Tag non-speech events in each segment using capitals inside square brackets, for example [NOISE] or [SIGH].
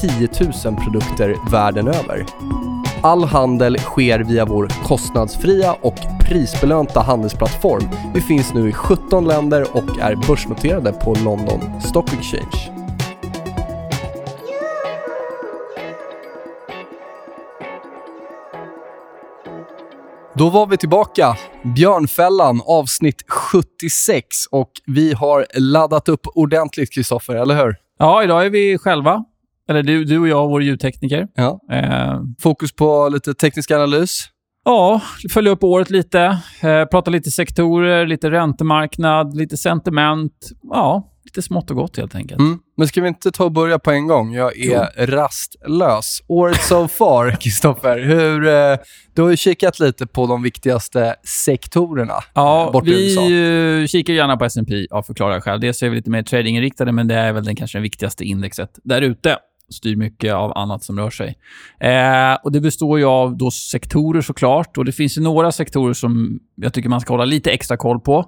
10 000 produkter världen över. All handel sker via vår kostnadsfria och prisbelönta handelsplattform. Vi finns nu i 17 länder och är börsnoterade på London Stock Exchange. Då var vi tillbaka. Björnfällan avsnitt 76 och vi har laddat upp ordentligt, Kristoffer, eller hur? Ja, idag är vi själva. Eller du, du och jag, vår ljudtekniker. Ja. Eh, Fokus på lite teknisk analys. ja, följa upp året lite. Eh, prata lite sektorer, lite räntemarknad, lite sentiment. Ja, lite smått och gott helt enkelt. Mm. Men ska vi inte ta och börja på en gång? Jag är rastlös. Året so far, [LAUGHS] Kristoffer. Hur, eh, du har ju kikat lite på de viktigaste sektorerna Ja, borta i USA. vi kikar gärna på S&P av förklarliga skäl. Dels är vi lite mer tradinginriktade, men det är väl den kanske det viktigaste indexet där ute. Styr mycket av annat som rör sig. Eh, och Det består ju av då sektorer såklart. Och Det finns ju några sektorer som jag tycker man ska hålla lite extra koll på.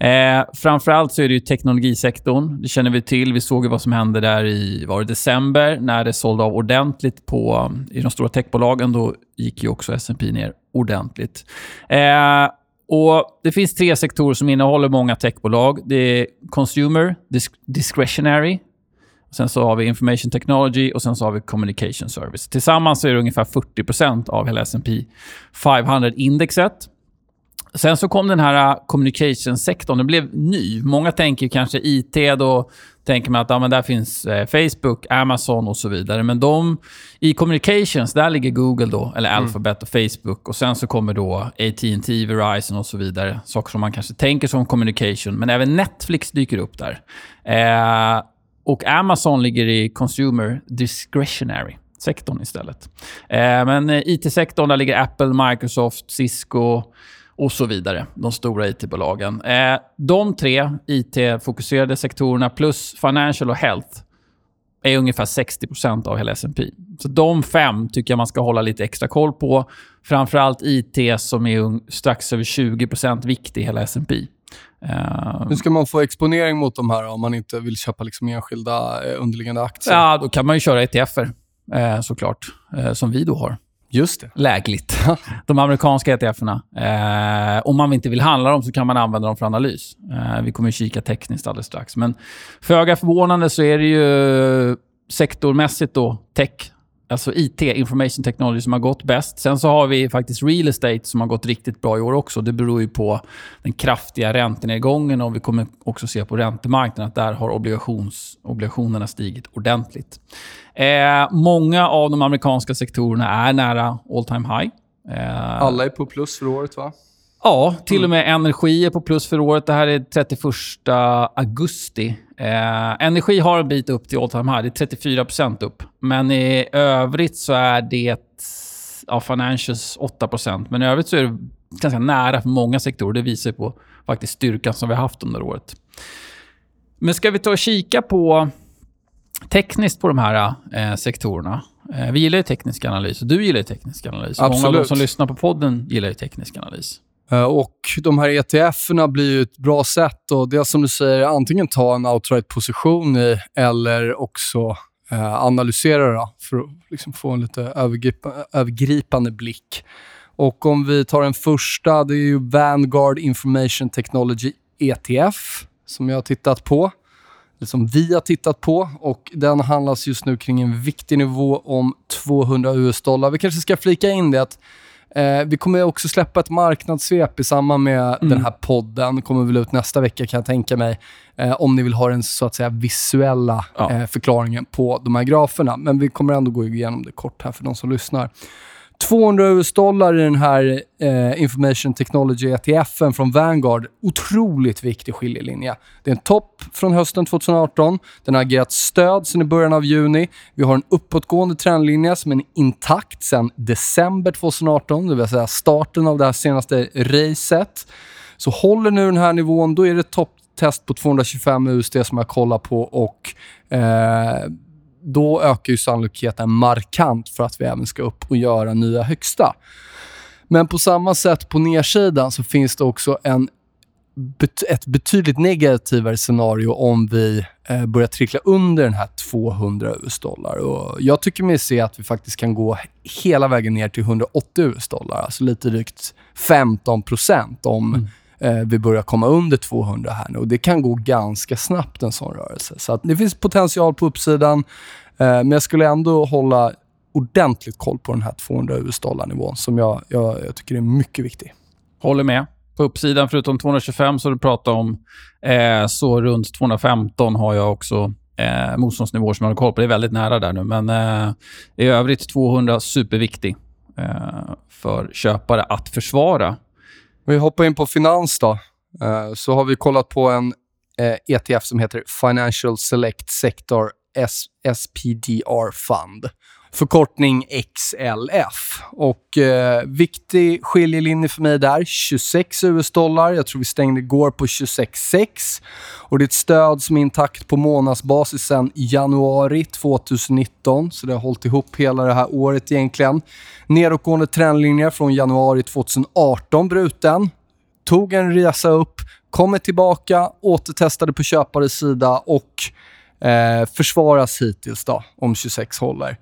Eh, framförallt så är det ju teknologisektorn. Det känner vi till. Vi såg ju vad som hände där i var det december när det sålde av ordentligt på, i de stora techbolagen. Då gick ju också S&P ner ordentligt. Eh, och Det finns tre sektorer som innehåller många techbolag. Det är Consumer, disc Discretionary, sen så har vi Information Technology och sen så har vi Communication Service. Tillsammans så är det ungefär 40% av hela S&P 500-indexet. Sen så kom den här uh, communication-sektorn. Den blev ny. Många tänker kanske IT. Då tänker man att ja, men där finns eh, Facebook, Amazon och så vidare. Men de, i communications, där ligger Google, då, eller Alphabet och Facebook. Och Sen så kommer då AT&T, Verizon och så vidare. Saker som man kanske tänker som communication. Men även Netflix dyker upp där. Eh, och Amazon ligger i consumer discretionary sektorn istället. Eh, men eh, IT-sektorn, där ligger Apple, Microsoft, Cisco och så vidare. De stora IT-bolagen. Eh, de tre IT-fokuserade sektorerna plus financial och health är ungefär 60% av hela S&P. Så de fem tycker jag man ska hålla lite extra koll på. Framförallt IT som är strax över 20% viktig i hela S&P. Eh, Hur ska man få exponering mot de här om man inte vill köpa liksom enskilda eh, underliggande aktier? Ja, då kan man ju köra ETFer eh, såklart, eh, som vi då har. Just det. Lägligt. [LAUGHS] De amerikanska ETFerna. Eh, om man inte vill handla dem så kan man använda dem för analys. Eh, vi kommer att kika tekniskt alldeles strax. Men föga förvånande så är det ju sektormässigt då tech, alltså IT, information technology, som har gått bäst. Sen så har vi faktiskt real estate som har gått riktigt bra i år också. Det beror ju på den kraftiga räntenedgången och vi kommer också se på räntemarknaden att där har obligations, obligationerna stigit ordentligt. Eh, många av de amerikanska sektorerna är nära all time high. Eh, Alla är på plus för året, va? Ja, till och med energi är på plus för året. Det här är 31 augusti. Eh, energi har en bit upp till all time high. Det är 34% upp. Men i övrigt så är det ja, financials 8% Men i övrigt så är det ganska nära för många sektorer. Det visar på faktiskt styrkan som vi har haft under året. Men ska vi ta och kika på tekniskt på de här eh, sektorerna? Eh, vi gillar ju teknisk analys och du gillar ju teknisk analys. Många av de Absolut. som lyssnar på podden gillar ju teknisk analys. Eh, och de här ETF-erna blir ju ett bra sätt att dels, som du säger, antingen ta en outright position i eller också eh, analysera det för att liksom få en lite övergripa, övergripande blick. Och om vi tar den första, det är ju Vanguard Information Technology ETF som jag har tittat på. Eller som vi har tittat på och den handlas just nu kring en viktig nivå om 200 US-dollar. Vi kanske ska flika in det att Eh, vi kommer också släppa ett marknadssvep i samband med den här podden. kommer väl ut nästa vecka kan jag tänka mig. Eh, om ni vill ha den så att säga visuella Ja. eh, förklaringen på de här graferna. Men vi kommer ändå gå igenom det kort här för de som lyssnar. 200 US-dollar i den här eh, Information Technology ETFen från Vanguard. Otroligt viktig skiljelinje. Det är en topp från hösten 2018. Den har agerat stöd sedan i början av juni. Vi har en uppåtgående trendlinje som är intakt sedan december 2018, det vill säga starten av det här senaste racet. Så håller nu den här nivån, då är det topptest på 225 USD som jag kollar på och eh, då ökar ju sannolikheten markant för att vi även ska upp och göra nya högsta. Men på samma sätt på nedsidan så finns det också en, ett betydligt negativare scenario om vi eh, börjar trickla under den här 200 US-dollar. Och jag tycker mig se att vi faktiskt kan gå hela vägen ner till 180 US-dollar, alltså lite drygt 15% om mm Eh, vi börjar komma under 200 här nu. Och det kan gå ganska snabbt en sån rörelse. Så att det finns potential på uppsidan, eh, men jag skulle ändå hålla ordentligt koll på den här 200 US-dollar-nivån som jag, jag, jag tycker är mycket viktig. Håller med. På uppsidan, förutom 225 som du pratade om, eh, så runt 215 har jag också eh, motståndsnivåer som jag har koll på. Det är väldigt nära där nu, men eh, i övrigt 200 superviktig eh, för köpare att försvara om vi hoppar in på finans då, eh, så har vi kollat på en eh, ETF som heter Financial Select Sector SPDR Fund. Förkortning XLF. Och eh, viktig skiljelinje för mig där, 26 US-dollar. Jag tror vi stängde igår på 26,6. Och det är ett stöd som är intakt på månadsbasis sedan januari 2019. Så det har hållit ihop hela det här året egentligen. Nedåtgående trendlinje från januari 2018 bruten. Tog en resa upp, kommer tillbaka, återtestade på köpares sida och eh, försvaras hittills då, om 26 håller.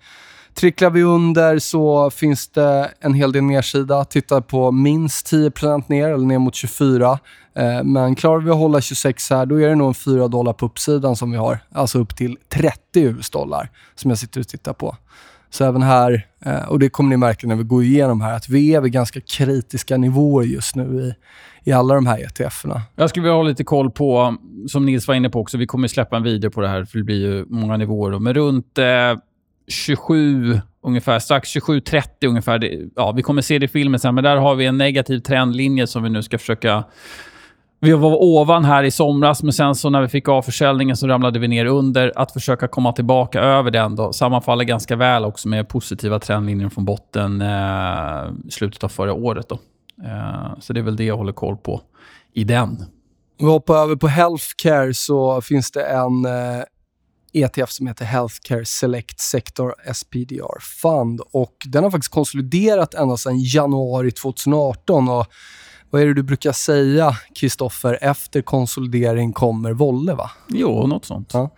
Tricklar vi under så finns det en hel del nedsida. Titta på minst 10% ner eller ner mot 24. Eh, men klarar vi att hålla 26 här, då är det nog en 4 dollar på uppsidan som vi har. Alltså upp till 30 US-dollar som jag sitter och tittar på. Så även här, eh, och det kommer ni märka när vi går igenom här, att vi är vid ganska kritiska nivåer just nu i, i alla de här ETFerna. Jag skulle vilja ha lite koll på, som Nils var inne på också, vi kommer släppa en video på det här, för det blir ju många nivåer. Då, men runt eh, 27 ungefär, strax 27-30 ungefär. Ja, vi kommer se det i filmen sen, men där har vi en negativ trendlinje som vi nu ska försöka... Vi var ovan här i somras, men sen så när vi fick av försäljningen så ramlade vi ner under. Att försöka komma tillbaka över den då sammanfaller ganska väl också med positiva trendlinjer från botten eh, slutet av förra året. Då. Eh, så det är väl det jag håller koll på i den. Om vi hoppar över på healthcare så finns det en eh ETF som heter Healthcare Select Sector SPDR Fund. Och den har faktiskt konsoliderat ända sedan januari 2018. Och vad är det du brukar säga, Kristoffer? Efter konsolidering kommer volle, va? Jo, något sånt. Ja.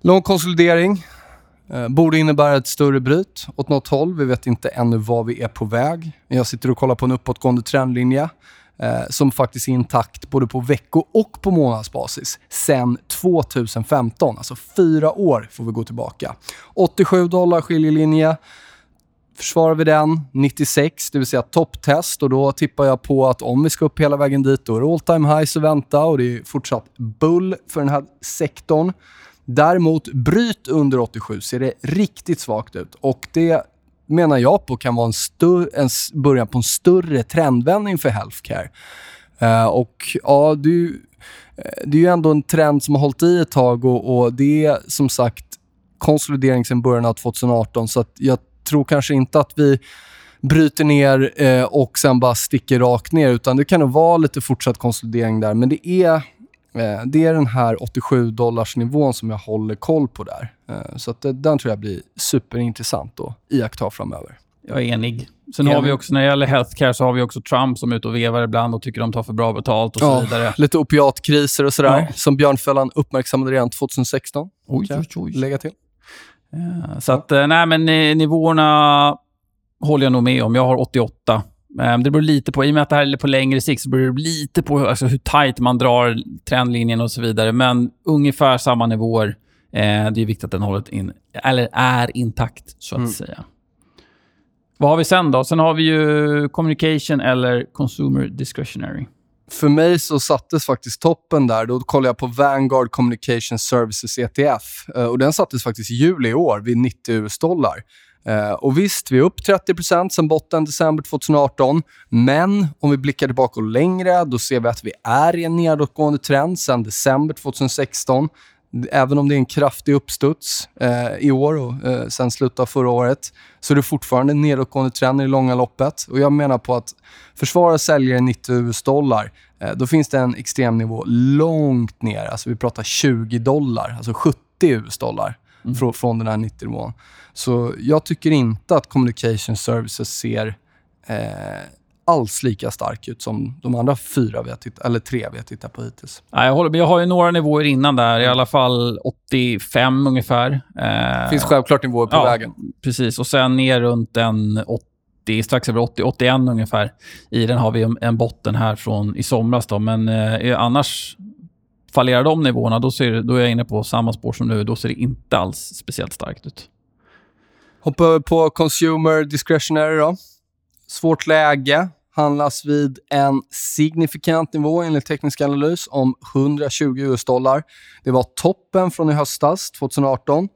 Lång konsolidering. Eh, borde innebära ett större bryt åt något håll. Vi vet inte ännu var vi är på väg. Jag sitter och kollar på en uppåtgående trendlinje Eh, som faktiskt är intakt både på vecko och på månadsbasis sen 2015. Alltså fyra år får vi gå tillbaka. 87 dollar skiljelinje. Försvarar vi den 96, det vill säga topptest och då tippar jag på att om vi ska upp hela vägen dit, då är det all time highs att vänta och det är fortsatt bull för den här sektorn. Däremot, bryt under 87 ser det riktigt svagt ut och det menar jag på kan vara en, stör, en början på en större trendvändning för healthcare. Uh, och ja, du, eh, det är ju ändå en trend som har hållit i ett tag och, och det är som sagt konsolidering sedan början av 2018. Så jag tror kanske inte att vi bryter ner eh, och sen bara sticker rakt ner. Utan det kan nog vara lite fortsatt konsolidering där. Men det är det är den här 87 dollars nivån som jag håller koll på där. Eh, så att den tror jag blir superintressant att iaktta framöver. Jag är enig. Sen enig. har vi också, när det gäller healthcare, så har vi också Trump som är ute och vevar ibland och tycker de tar för bra betalt och så ja, vidare. Lite opiatkriser och sådär, ja. som Björnfällan uppmärksammade redan 2016. Oj, oj, oj. Lägga till. Ja, så att, nej men nivåerna håller jag nog med om. Jag har 88. Ehm, det beror lite på, i och med att det här är på längre sikt, så beror det lite på alltså, hur tight man drar trendlinjen och så vidare. Men ungefär samma nivåer. Eh, det är viktigt att den håller in, eller är intakt, så att mm. säga. Vad har vi sen då? Sen har vi ju communication eller consumer discretionary. För mig så sattes faktiskt toppen där. Då kollade jag på Vanguard Communication Services ETF. Eh, och Den sattes faktiskt i juli i år vid 90 US-dollar. Eh, och visst, vi är upp 30% sen botten december 2018. Men om vi blickar tillbaka längre, då ser vi att vi är i en nedåtgående trend sen december 2016. Även om det är en kraftig uppstuds eh, i år och eh, sen slutet av förra året så är det fortfarande en nedåtgående trend i det långa loppet. Och Jag menar på att försvara säljare 90 US-dollar, eh, då finns det en extrem nivå långt ner. Alltså vi pratar 20 dollar, alltså 70 US-dollar mm. från, från den här 90-nivån. Så jag tycker inte att communication services ser eh, alls lika stark ut som de andra fyra vi har tittat, eller tre vi har tittat på hittills. Ja, jag, håller, jag har ju några nivåer innan där, i alla fall 85 ungefär. Det eh, finns självklart nivåer på ja, vägen. Precis, och sen ner runt en 80, strax över 80, 81 ungefär. I den har vi en botten här från i somras. Då. Men eh, annars fallerar de nivåerna, då, ser, då är jag inne på samma spår som nu. Då ser det inte alls speciellt starkt ut. Hoppar över på Consumer Discretionary då. Svårt läge. Handlas vid en signifikant nivå enligt teknisk analys om 120 US-dollar. Det var toppen från i höstas, 2018.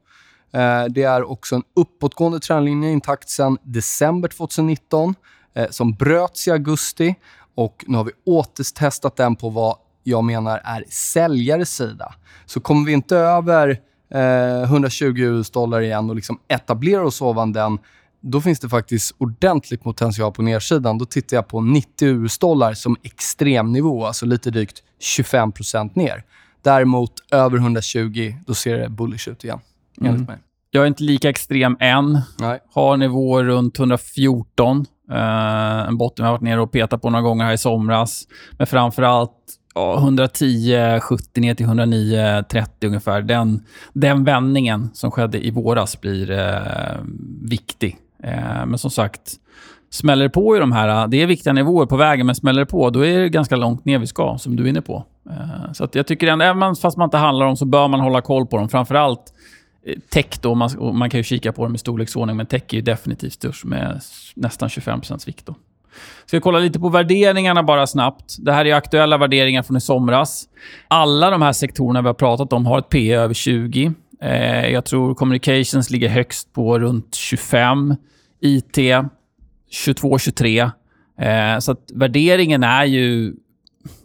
Eh, det är också en uppåtgående trendlinje intakt sedan december 2019 eh, som bröts i augusti och nu har vi återtestat den på vad jag menar är säljares sida. Så kommer vi inte över eh, 120 US-dollar igen och liksom etablerar oss ovan den, då finns det faktiskt ordentligt potential på nedsidan. Då tittar jag på 90 US-dollar som extremnivå, alltså lite drygt 25% ner. Däremot över 120, då ser det bullish ut igen, enligt mm. mig. Jag är inte lika extrem än. Nej. Har nivåer runt 114. Uh, eh, en botten jag har varit nere och petat på några gånger här i somras. Men framför allt ja, 110, 70 ner till 109, 30 ungefär. Den, den vändningen som skedde i våras blir eh, viktig. Eh, men som sagt, smäller det på i de här... Eh, det är viktiga nivåer på vägen, men smäller det på, då är det ganska långt ner vi ska, som du är inne på. Eh, så att jag tycker ändå, även fast man inte handlar om så bör man hålla koll på dem. Framförallt eh, Tech då, man, man kan ju kika på dem i storleksordning, men tech är ju definitivt störst med nästan 25 vikt. Då. Ska kolla lite på värderingarna bara snabbt. Det här är aktuella värderingar från i somras. Alla de här sektorerna vi har pratat om har ett P över 20. Eh, jag tror communications ligger högst på runt 25. IT 22-23. Eh, så att värderingen är ju...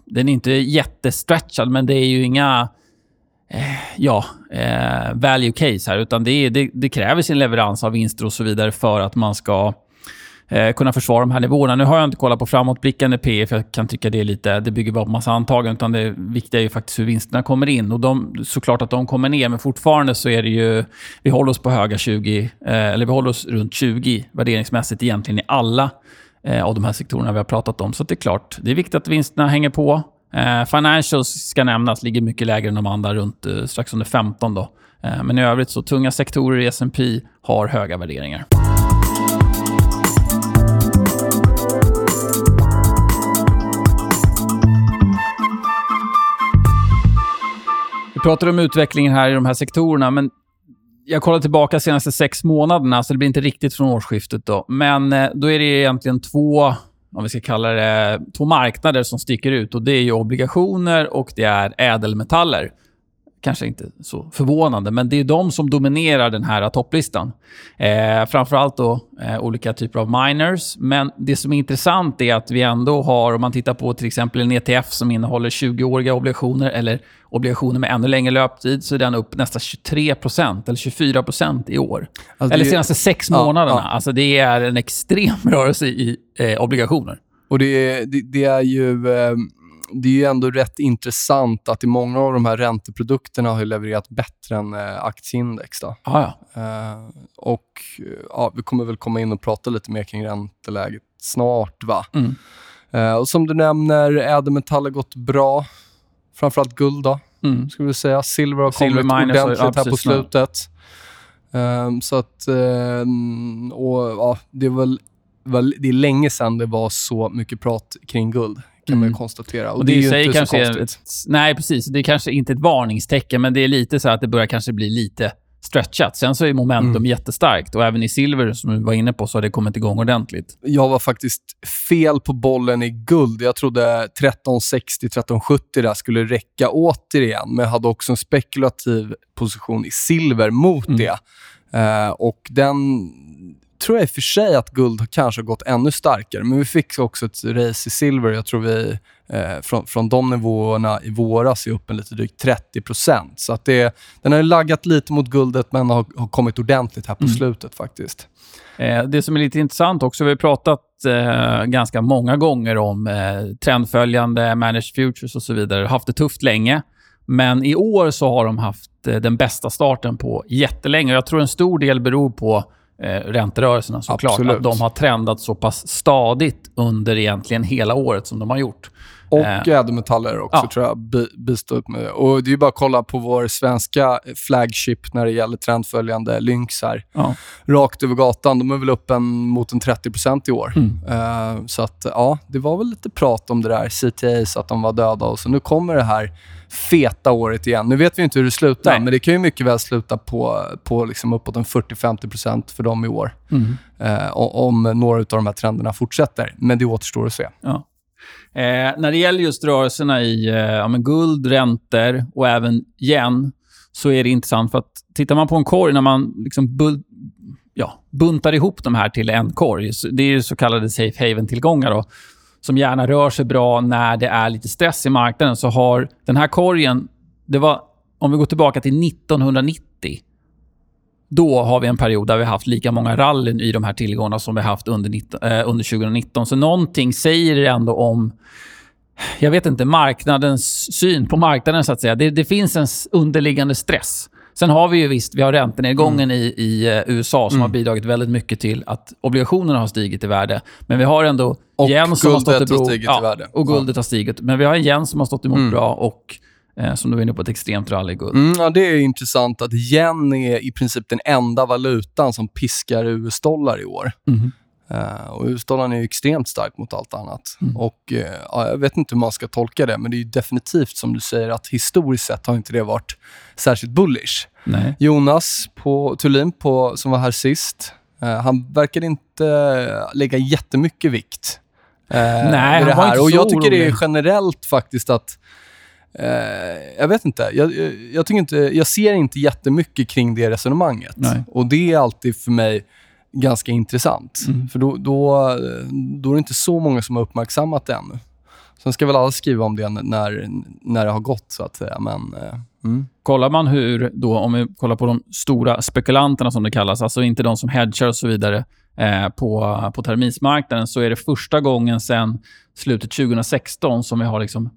Den är inte jättestretchad, men det är ju inga eh, ja, eh, value case här. Utan det, det, det, kräver sin leverans av vinster och så vidare för att man ska eh, kunna försvara de här nivåerna. Nu har jag inte kollat på framåtblickande P för jag kan tycka det är lite, det bygger bara på massa antaganden. Utan det viktiga är ju faktiskt hur vinsterna kommer in. Och de, såklart att de kommer ner, men fortfarande så är det ju... Vi håller oss på höga 20, eh, eller vi håller oss runt 20 värderingsmässigt egentligen i alla eh, av de här sektorerna vi har pratat om. Så det är klart, det är viktigt att vinsterna hänger på. Eh, financials ska nämnas, ligger mycket lägre än de andra, runt eh, strax under 15 då. Eh, men i övrigt så tunga sektorer i S&P har höga värderingar. Vi pratar om utvecklingen här i de här sektorerna, men jag kollar tillbaka de senaste sex månaderna, så det blir inte riktigt från årsskiftet. då. Men eh, då är det egentligen två om vi ska kalla det, två marknader som sticker ut. och Det är obligationer och det är ädelmetaller kanske inte så förvånande, men det är de som dominerar den här topplistan. Eh, framförallt då eh, olika typer av miners. Men det som är intressant är att vi ändå har, om man tittar på till exempel en ETF som innehåller 20-åriga obligationer eller obligationer med ännu längre löptid, så är den upp nästan 23% eller 24% i år. Alltså eller senaste sex månaderna. Ja. Alltså det är en extrem [LAUGHS] rörelse i eh, obligationer. Och det, det, det är ju... Eh det är ju ändå rätt intressant att i många av de här ränteprodukterna har levererat bättre än eh, aktieindex. Då. Ah, ja. eh, och ja, Vi kommer väl komma in och prata lite mer kring ränteläget snart. va? Mm. Eh, och Som du nämner, ädelmetall har gått bra. Framförallt guld. då, mm. ska vi säga. Silver har Silver kommit ordentligt ja, här på slutet. Um, så att, um, och, ja, det, väl, det är länge sedan det var så mycket prat kring guld kan mm. man konstatera. Och, och det, det, är ju inte så konstigt. Ett, nej, precis. Det är kanske inte ett varningstecken, men det är lite så att det börjar kanske bli lite stretchat. Sen så är momentum mm. jättestarkt och även i silver, som du var inne på, så har det kommit igång ordentligt. Jag var faktiskt fel på bollen i guld. Jag trodde 1360-1370 där skulle räcka återigen, men jag hade också en spekulativ position i silver mot mm. det. Uh, och den tror jag i och för sig att guld kanske har gått ännu starkare, men vi fick också ett race i silver. Jag tror vi eh, från, från de nivåerna i våras är upp en lite drygt 30% Så att det, den har laggat lite mot guldet, men har, har kommit ordentligt här på Mm. slutet faktiskt. Eh, det som är lite intressant också, vi har pratat eh, ganska många gånger om eh, trendföljande, managed futures och så vidare. Haft det tufft länge. Men i år så har de haft eh, den bästa starten på jättelänge. Jag tror en stor del beror på eh, ränterörelserna såklart. Absolut. Att de har trendat så pass stadigt under egentligen hela året som de har gjort. Och Eh, ädelmetaller också, ja. tror jag, bi- bistått med det. Och det är bara att kolla på vår svenska flagship när det gäller trendföljande Lynx här. Ja. Rakt över gatan. De är väl upp en, mot en 30% i år. Mm. Eh, så att, ja, det var väl lite prat om det där, CTA, så att de var döda. Och så nu kommer det här feta året igen. Nu vet vi inte hur det slutar, Nej. men det kan ju mycket väl sluta på, på liksom uppåt en 40-50% för dem i år. Mm. Eh, om några av de här trenderna fortsätter. Men det återstår att se. Ja. Eh, när det gäller just rörelserna i eh, ja, guld, räntor och även yen så är det intressant för att tittar man på en korg när man liksom bul- ja, buntar ihop de här till en korg, det är ju så kallade safe haven-tillgångar som gärna rör sig bra när det är lite stress i marknaden, så har den här korgen, det var, om vi går tillbaka till 1990, då har vi en period där vi har haft lika många rallyn i de här tillgångarna som vi har haft under, 19, eh, under 2019. Så någonting säger det ändå om, jag vet inte, marknadens syn på marknaden så att säga. Det, det finns en underliggande stress. Sen har vi ju visst, vi har räntenedgången i, i eh, USA som har bidragit väldigt mycket till att obligationerna har stigit i värde. Men vi har ändå Och yen som har stått emot- stigit i ja, värde. Och guldet har stigit. Men vi har en yen som har stått emot Mm. bra och eh, som du är inne på, ett extremt rally i guld. Mm, ja, det är intressant att yen är i princip den enda valutan som piskar US-dollar i år. Mhm. Eh, och US-dollarn är ju extremt stark mot allt annat. Mm. Och eh, ja, Jag vet inte hur man ska tolka det, men det är ju definitivt som du säger att historiskt sett har inte det varit särskilt bullish. Nej. Jonas på, Thulin, på, som var här sist, eh, han verkade inte lägga jättemycket vikt Nej, det här. Och jag tycker det är generellt faktiskt att jag vet inte. Jag, jag, jag, tycker inte. jag ser inte jättemycket kring det resonemanget. Nej. Och det är alltid för mig ganska intressant. Mm. För då, då, då är det inte så många som har uppmärksammat det ännu. Sen ska väl alla skriva om det när, när det har gått, så att säga. Men, eh, mm. Kollar man hur, då, om vi kollar på de stora spekulanterna som det kallas, alltså inte de som hedgar och så vidare, eh, på, på terminsmarknaden, så är det första gången sedan slutet 2016 som vi har liksom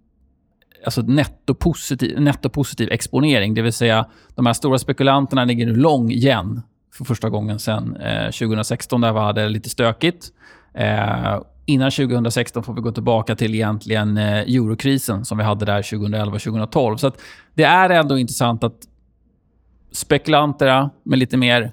alltså nettopositiv, nettopositiv exponering. Det vill säga, de här stora spekulanterna ligger nu lång igen för första gången sedan eh, 2016, där vi hade lite stökigt. Eh, innan 2016 får vi gå tillbaka till egentligen eh, eurokrisen som vi hade där 2011-2012. Så det är ändå intressant att spekulanterna med lite mer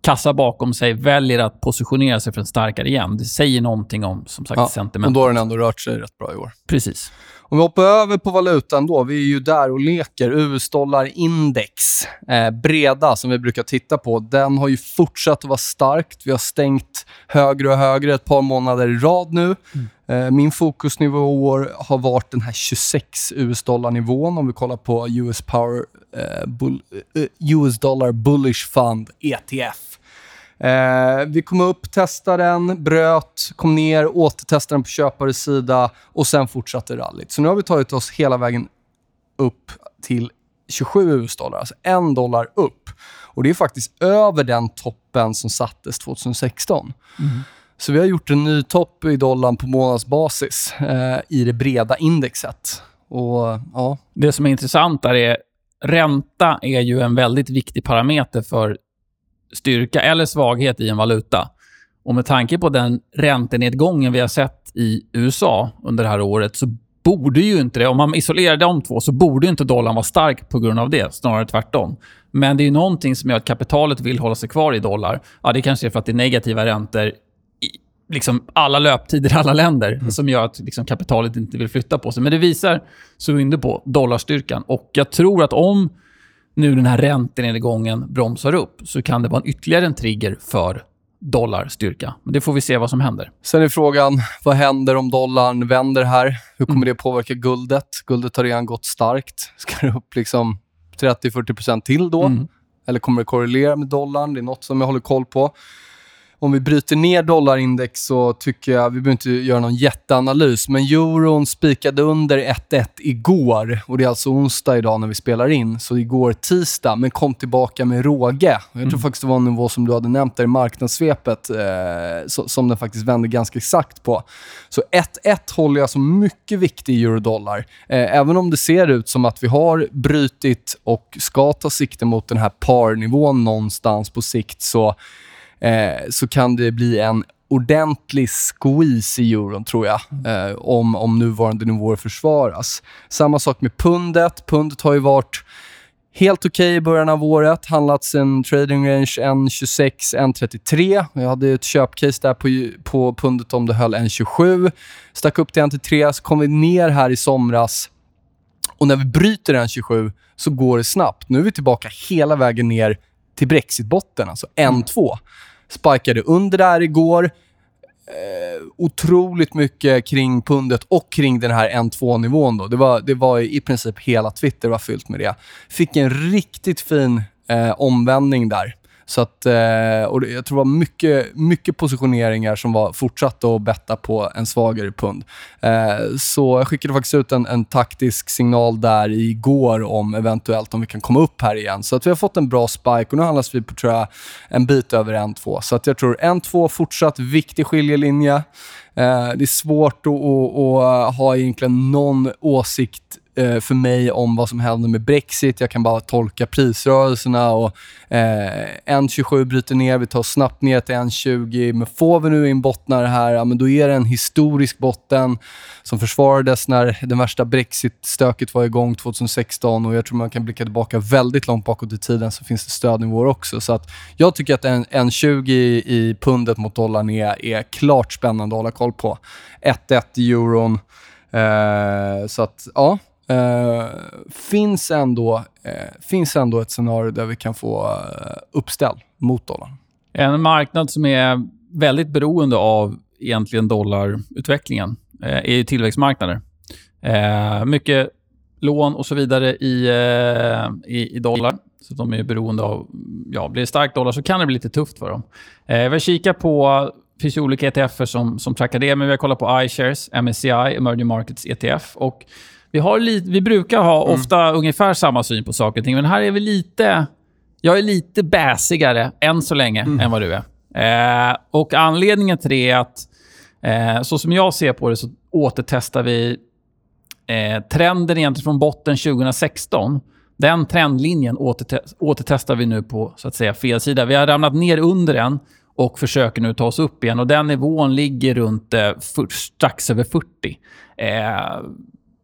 kassa bakom sig väljer att positionera sig för en starkare igen. Det säger någonting om som sagt Ja, och sentiment. då har den ändå rört sig rätt bra i år. Precis. Om vi hoppar över på valutan då. Vi är ju där och leker. US-dollar-index, eh, breda, som vi brukar titta på, den har ju fortsatt att vara starkt. Vi har stängt högre och högre ett par månader i rad nu. Eh, min fokusnivå i år har varit den här 26 US-dollar-nivån om vi kollar på US, Power, eh, bull, eh, US Dollar Bullish Fund, ETF. Eh, vi kom upp, testade den, bröt, kom ner, återtestade den på köpares sida och sen fortsatte rallyt. Så nu har vi tagit oss hela vägen upp till 27 US-dollar, alltså en dollar upp. Och Det är faktiskt över den toppen som sattes 2016. Så vi har gjort en ny topp i dollarn på månadsbasis eh, i det breda indexet. Och ja, Det som är intressant där är ränta är ju en väldigt viktig parameter för styrka eller svaghet i en valuta. Och med tanke på den räntenedgången vi har sett i USA under det här året så borde ju inte det, om man isolerar de två, så borde ju inte dollarn vara stark på grund av det. Snarare tvärtom. Men det är ju någonting som gör att kapitalet vill hålla sig kvar i dollar. Ja, det kanske är för att det är negativa räntor i liksom alla löptider i [LAUGHS] alla länder som gör att liksom kapitalet inte vill flytta på sig. Men det visar, inne på, dollarstyrkan. Och jag tror att om nu den här räntenedgången bromsar upp så kan det vara en ytterligare en trigger för dollarstyrka. Men det får vi se vad som händer. Sen är frågan, vad händer om dollarn vänder här? Hur kommer det påverka guldet? Guldet har redan gått starkt. Ska det upp liksom 30-40% till då? Mm. Eller kommer det korrelera med dollarn? Det är något som jag håller koll på. Om vi bryter ner dollarindex så tycker jag, vi behöver inte göra någon jätteanalys, men euron spikade under 1-1 igår och det är alltså onsdag idag när vi spelar in, så igår tisdag, men kom tillbaka med råge. Jag tror mm. faktiskt det var en nivå som du hade nämnt där i marknadssvepet, eh, som den faktiskt vände ganska exakt på. Så 1-1 håller jag som mycket viktig i eurodollar. Eh, även om det ser ut som att vi har brutit och ska ta sikte mot den här parnivån någonstans på sikt, så eh, så kan det bli en ordentlig squeeze i euron, tror jag, eh, om, om nuvarande nivåer försvaras. Samma sak med pundet. Pundet har ju varit helt okej okay i början av året. Handlats en trading range 1.26, 1.33. Jag hade ett köpcase där på, på pundet om det höll 1.27. Stack upp till 1.3, så kom vi ner här i somras. Och när vi bryter 1.27 så går det snabbt. Nu är vi tillbaka hela vägen ner till Brexit-botten, alltså 1.2 spikade under där igår. Eh, otroligt mycket kring pundet och kring den här 1-2-nivån. Det var, det var i princip hela Twitter var fyllt med det. Fick en riktigt fin eh, omvändning där. Så att, eh, och jag tror det var mycket, mycket positioneringar som var fortsatt att betta på en svagare pund. Eh, så jag skickade faktiskt ut en, en taktisk signal där igår om eventuellt om vi kan komma upp här igen. Så att vi har fått en bra spike och nu handlas vi på tror jag, en bit över 1-2. Så att jag tror 1-2 fortsatt viktig skiljelinje. Eh, det är svårt att, att, att ha egentligen någon åsikt eh, för mig om vad som händer med Brexit. Jag kan bara tolka prisrörelserna och eh, 1.27 bryter ner, vi tar snabbt ner till 1.20. Men får vi nu in bottnar här, ja, men då är det en historisk botten som försvarades när det värsta Brexit-stöket var igång 2016 och jag tror man kan blicka tillbaka väldigt långt bakåt i tiden så finns det stödnivåer också. Så att jag tycker att 1,20 i pundet mot dollarn är, är klart spännande att hålla koll på. 1,1 i euron. Eh, så att, ja, Uh, finns, ändå, uh, finns ändå ett scenario där vi kan få eh, uh, uppställ mot dollarn. En marknad som är väldigt beroende av egentligen dollarutvecklingen är ju tillväxtmarknader. mycket lån och så vidare i, i, i, dollar. Så de är beroende av... Ja, blir det stark dollar så kan det bli lite tufft för dem. Eh, vi kikat på... Det finns olika ETFer som, som trackar det, men vi har kollat på iShares, MSCI, Emerging Markets ETF. Och vi, har li, vi brukar ha mm. ofta ungefär samma syn på saker och ting, men här är vi lite... Jag är lite bäsigare än så länge mm. än vad du är. Eh, och Anledningen till det är att, eh, så som jag ser på det, så återtestar vi eh, trenden egentligen från botten 2016. Den trendlinjen återte återtestar vi nu på så att säga fel sida. Vi har ramlat ner under den och försöker nu ta oss upp igen. Och Den nivån ligger runt eh, strax över 40. Eh,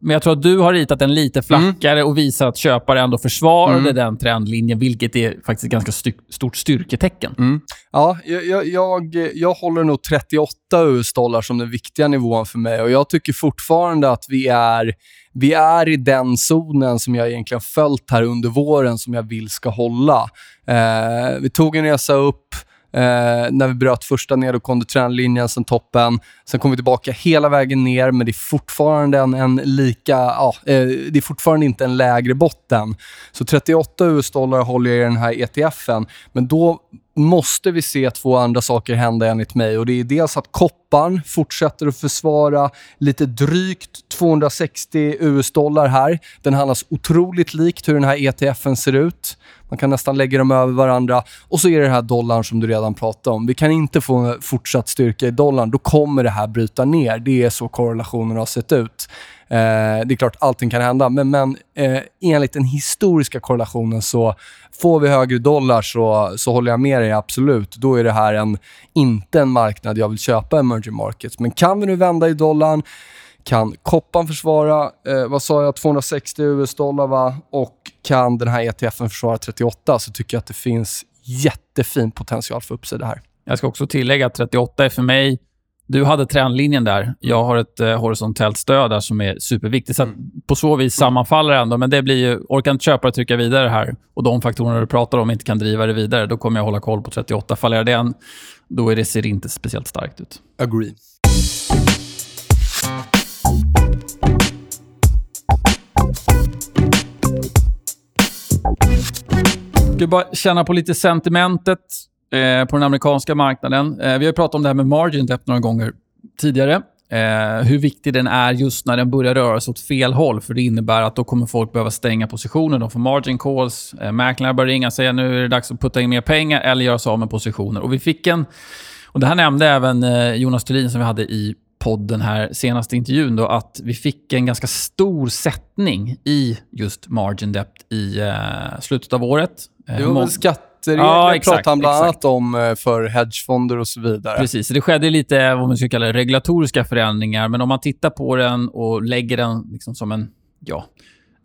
men jag tror att du har ritat den lite flackare mm. och visar att köpare ändå försvarade mm. den trendlinjen, vilket är faktiskt ett ganska styr stort styrketecken. Mm. Ja, jag, jag, jag håller nog 38 US-dollar som den viktiga nivån för mig och jag tycker fortfarande att vi är, vi är i den zonen som jag egentligen följt här under våren som jag vill ska hålla. Eh, vi tog en resa upp eh, när vi bröt första nedåtgående trendlinjen sen toppen. Sen kom vi tillbaka hela vägen ner, men det är fortfarande en, en lika... Ja, eh, det är fortfarande inte en lägre botten. Så 38 US-dollar håller jag i den här ETFen, men då måste vi se två andra saker hända enligt mig. Och Det är dels att kopparn fortsätter att försvara lite drygt 260 US-dollar här. Den handlas otroligt likt hur den här ETFen ser ut. Man kan nästan lägga dem över varandra. Och så är det den här dollarn som du redan pratade om. Vi kan inte få fortsatt styrka i dollarn. Då kommer det här bryta ner. Det är så korrelationen har sett ut. Eh, det är klart, allting kan hända, men, men eh, enligt den historiska korrelationen så får vi högre dollar så, så håller jag med dig absolut. Då är det här en, inte en marknad jag vill köpa emerging markets. Men kan vi nu vända i dollarn, kan koppan försvara, eh, vad sa jag, 260 US-dollar va? Och kan den här ETFen försvara 38 så tycker jag att det finns jättefin potential för uppsida här. Jag ska också tillägga att 38 är för mig du hade trendlinjen där. Jag har ett eh, horisontellt stöd där som är superviktigt. Så mm. På så vis sammanfaller det ändå. Men det blir ju, orkar inte köpare trycka vidare här och de faktorerna du pratar om inte kan driva det vidare, då kommer jag hålla koll på 38. Fallerar den, då är det, ser det inte speciellt starkt ut. Agree. Ska bara känna på lite sentimentet eh, på den amerikanska marknaden. Eh, vi har ju pratat om det här med margin depth några gånger tidigare. Eh, hur viktig den är just när den börjar röra sig åt fel håll. För Det innebär att då kommer folk behöva stänga positioner. De får margin calls. Eh, mäklarna börjar ringa och säga nu är det dags att putta in mer pengar eller göra sig av med positioner. Och vi fick en... Och det här nämnde även eh, Jonas Thulin som vi hade i podden här senaste intervjun då, att vi fick en ganska stor sättning i just margin depth i eh, slutet av året. Eh, det var väl skatteregler ja, exakt, pratade han bland annat om eh, för hedgefonder och så vidare. Precis, det skedde lite vad man ska kalla regulatoriska förändringar, men om man tittar på den och lägger den liksom som en, ja,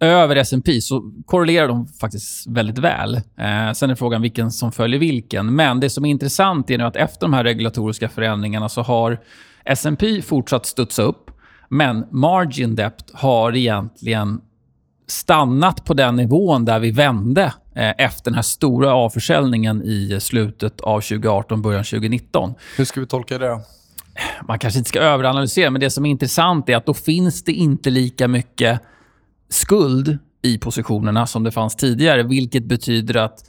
över S&P så korrelerar de faktiskt väldigt väl. Eh, sen är frågan vilken som följer vilken. Men det som är intressant är nu att efter de här regulatoriska förändringarna så har S&P fortsatt studsa upp, men margin depth har egentligen stannat på den nivån där vi vände eh, efter den här stora avförsäljningen i slutet av 2018, början 2019. Hur ska vi tolka det? Man kanske inte ska överanalysera, men det som är intressant är att då finns det inte lika mycket skuld i positionerna som det fanns tidigare, vilket betyder att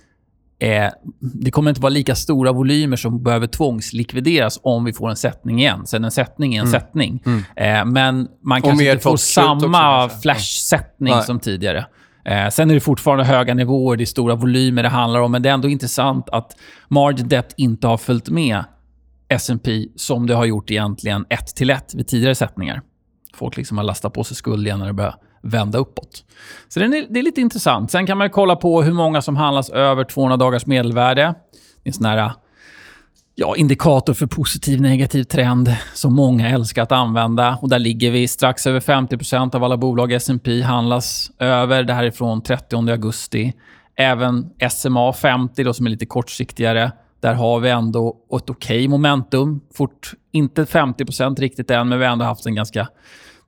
eh, det kommer inte vara lika stora volymer som behöver tvångslikvideras om vi får en sättning igen. Sen en sättning är en mm. sättning. Mm. Eh, men man kanske inte får samma flash-sättning ja. som tidigare. Eh, sen är det fortfarande höga nivåer, det är stora volymer det handlar om, men det är ändå intressant att margin depth inte har följt med S&P som det har gjort egentligen ett till ett vid tidigare sättningar. Folk liksom har lastat på sig skuld igen när det börjar vända uppåt. Så det är, det är lite intressant. Sen kan man kolla på hur många som handlas över 200 dagars medelvärde. Det är en sån här ja, indikator för positiv negativ trend som många älskar att använda. Och Där ligger vi strax över 50% av alla bolag S&P handlas över. Det här är från 30 augusti. Även SMA 50, då, som är lite kortsiktigare, där har vi ändå ett okej okay momentum. Fort, inte 50% riktigt än, men vi har ändå haft en ganska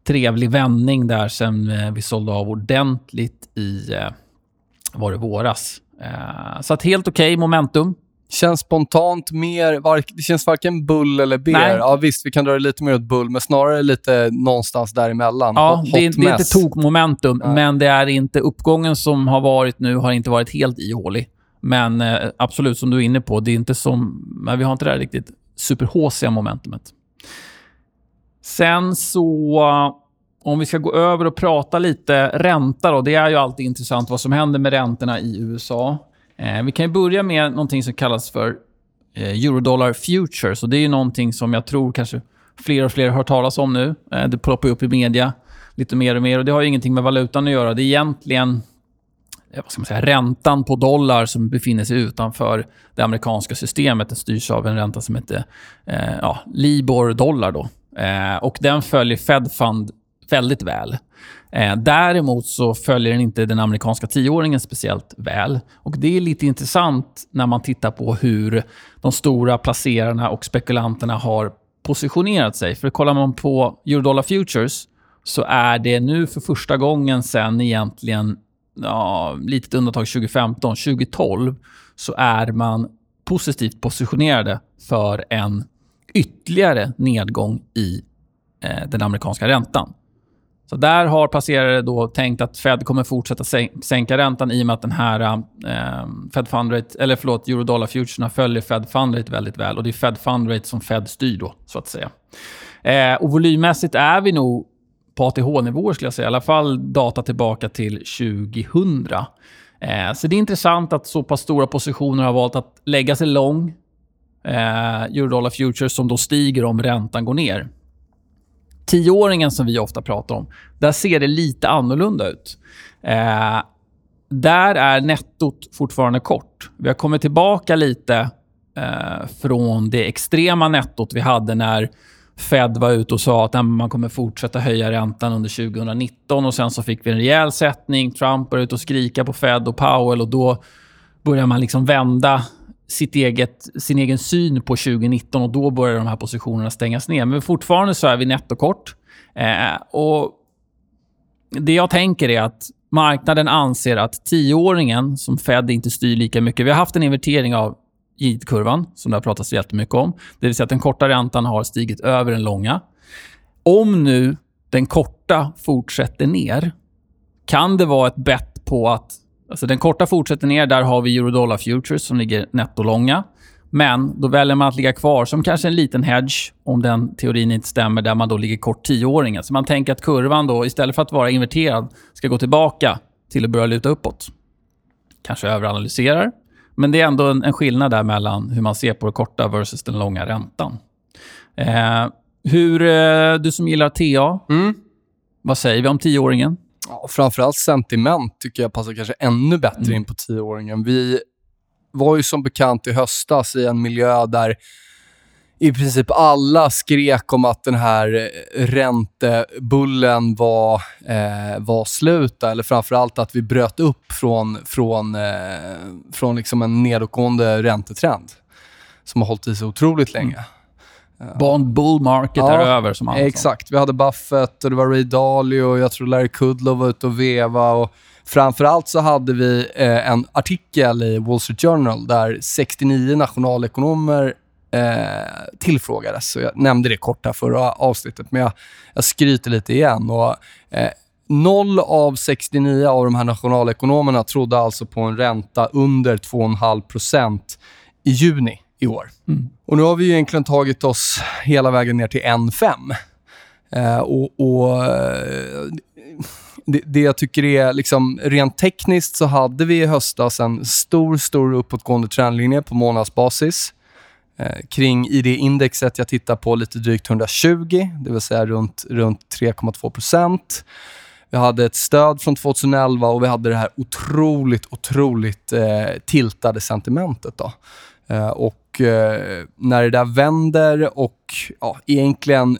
trevlig vändning där sen eh, vi sålde av ordentligt i eh, var det våras. Eh, så att helt okej okay, momentum. Känns spontant mer, det känns varken bull eller bear. Ja, visst, vi kan dra det lite mer åt bull, men snarare lite någonstans däremellan. Ja, Hot det, är, det är inte tokmomentum, men det är inte uppgången som har varit nu har inte varit helt ihålig. Men eh, absolut, som du är inne på, det är inte som... Men vi har inte det här riktigt super momentumet. Sen så, eh, om vi ska gå över och prata lite ränta då. Det är ju alltid intressant vad som händer med räntorna i USA. Eh, vi kan börja med någonting som kallas för eh, Eurodollar Futures. Och det är ju någonting som jag tror kanske fler och fler har hört talas om nu. Eh, det ploppar upp i media lite mer och mer. och Det har ju ingenting med valutan att göra. Det är egentligen eh, vad ska man säga, räntan på dollar som befinner sig utanför det amerikanska systemet. Det styrs av en ränta som heter eh, ja, Libor-dollar. Då. Eh, och den följer Fed Fund väldigt väl. Eh, däremot så följer den inte den amerikanska tioåringen speciellt väl. Och Det är lite intressant när man tittar på hur de stora placerarna och spekulanterna har positionerat sig. För kollar man på Eurodollar Futures så är det nu för första gången sen egentligen, ja, litet undantag 2015, 2012, så är man positivt positionerade för en ytterligare nedgång i eh, den amerikanska räntan. Så där har passerare då tänkt att Fed kommer fortsätta sänka räntan i och med att den här eh, Fed Fund Rate, eller förlåt, Eurodollar futurerna följer Fed Fund Rate väldigt väl. Och Det är Fed Fund Rate som Fed styr då, så att säga. Eh, och volymmässigt är vi nog på ATH-nivåer, skulle jag säga. I alla fall data tillbaka till 2000. Eh, så det är intressant att så pass stora positioner har valt att lägga sig lång eh, Eurodollar futures som då stiger om räntan går ner. Tioåringen som vi ofta pratar om, där ser det lite annorlunda ut. Eh, där är nettot fortfarande kort. Vi har kommit tillbaka lite eh, från det extrema nettot vi hade när Fed var ute och sa att man kommer fortsätta höja räntan under 2019. och Sen så fick vi en rejäl sättning. Trump var ute och skrika på Fed och Powell. och Då börjar man liksom vända sitt eget, sin egen syn på 2019 och då börjar de här positionerna stängas ner. Men fortfarande så är vi nettokort. Eh, och det jag tänker är att marknaden anser att tioåringen, som Fed inte styr lika mycket... Vi har haft en invertering av yield-kurvan, som det har pratats jättemycket om. Det vill säga att den korta räntan har stigit över den långa. Om nu den korta fortsätter ner, kan det vara ett bett på att Alltså den korta fortsätter ner. Där har vi eurodollar futures som ligger nettolånga. Men då väljer man att ligga kvar som kanske en liten hedge, om den teorin inte stämmer, där man då ligger kort tioåringen. Så man tänker att kurvan då, istället för att vara inverterad, ska gå tillbaka till att börja luta uppåt. Kanske överanalyserar, men det är ändå en, en skillnad där mellan hur man ser på det korta versus den långa räntan. Eh, hur, eh, du som gillar TA, Mm. vad säger vi om tioåringen? Ja, framförallt sentiment tycker jag passar kanske ännu bättre Mm. in på tioåringen. Vi var ju som bekant i höstas i en miljö där i princip alla skrek om att den här eh, räntebullen var, eh, var slut. Eller framförallt att vi bröt upp från, från, eh, från liksom en nedåtgående räntetrend som har hållit i sig otroligt länge. Bond bull market Ja, är över, som sa. Exakt. Vi hade Buffett och det var Ray Dalio och jag tror Larry Kudlow var ute och veva. Och framförallt så hade vi eh, en artikel i Wall Street Journal där 69 nationalekonomer eh, tillfrågades. Så jag nämnde det kort här förra avsnittet, men jag, jag skryter lite igen. Och, eh, Noll av 69 av de här nationalekonomerna trodde alltså på en ränta under 2,5% i juni i år. Och nu har vi ju egentligen tagit oss hela vägen ner till 1,5. Eh, och, och eh, det, det jag tycker är, liksom, rent tekniskt så hade vi i höstas en stor, stor uppåtgående trendlinje på månadsbasis. Eh, kring i det indexet jag tittar på lite drygt 120, det vill säga runt, runt 3,2 procent. Vi hade ett stöd från 2011 och vi hade det här otroligt, otroligt eh, tiltade sentimentet. Då. Eh, och eh, när det där vänder och ja, egentligen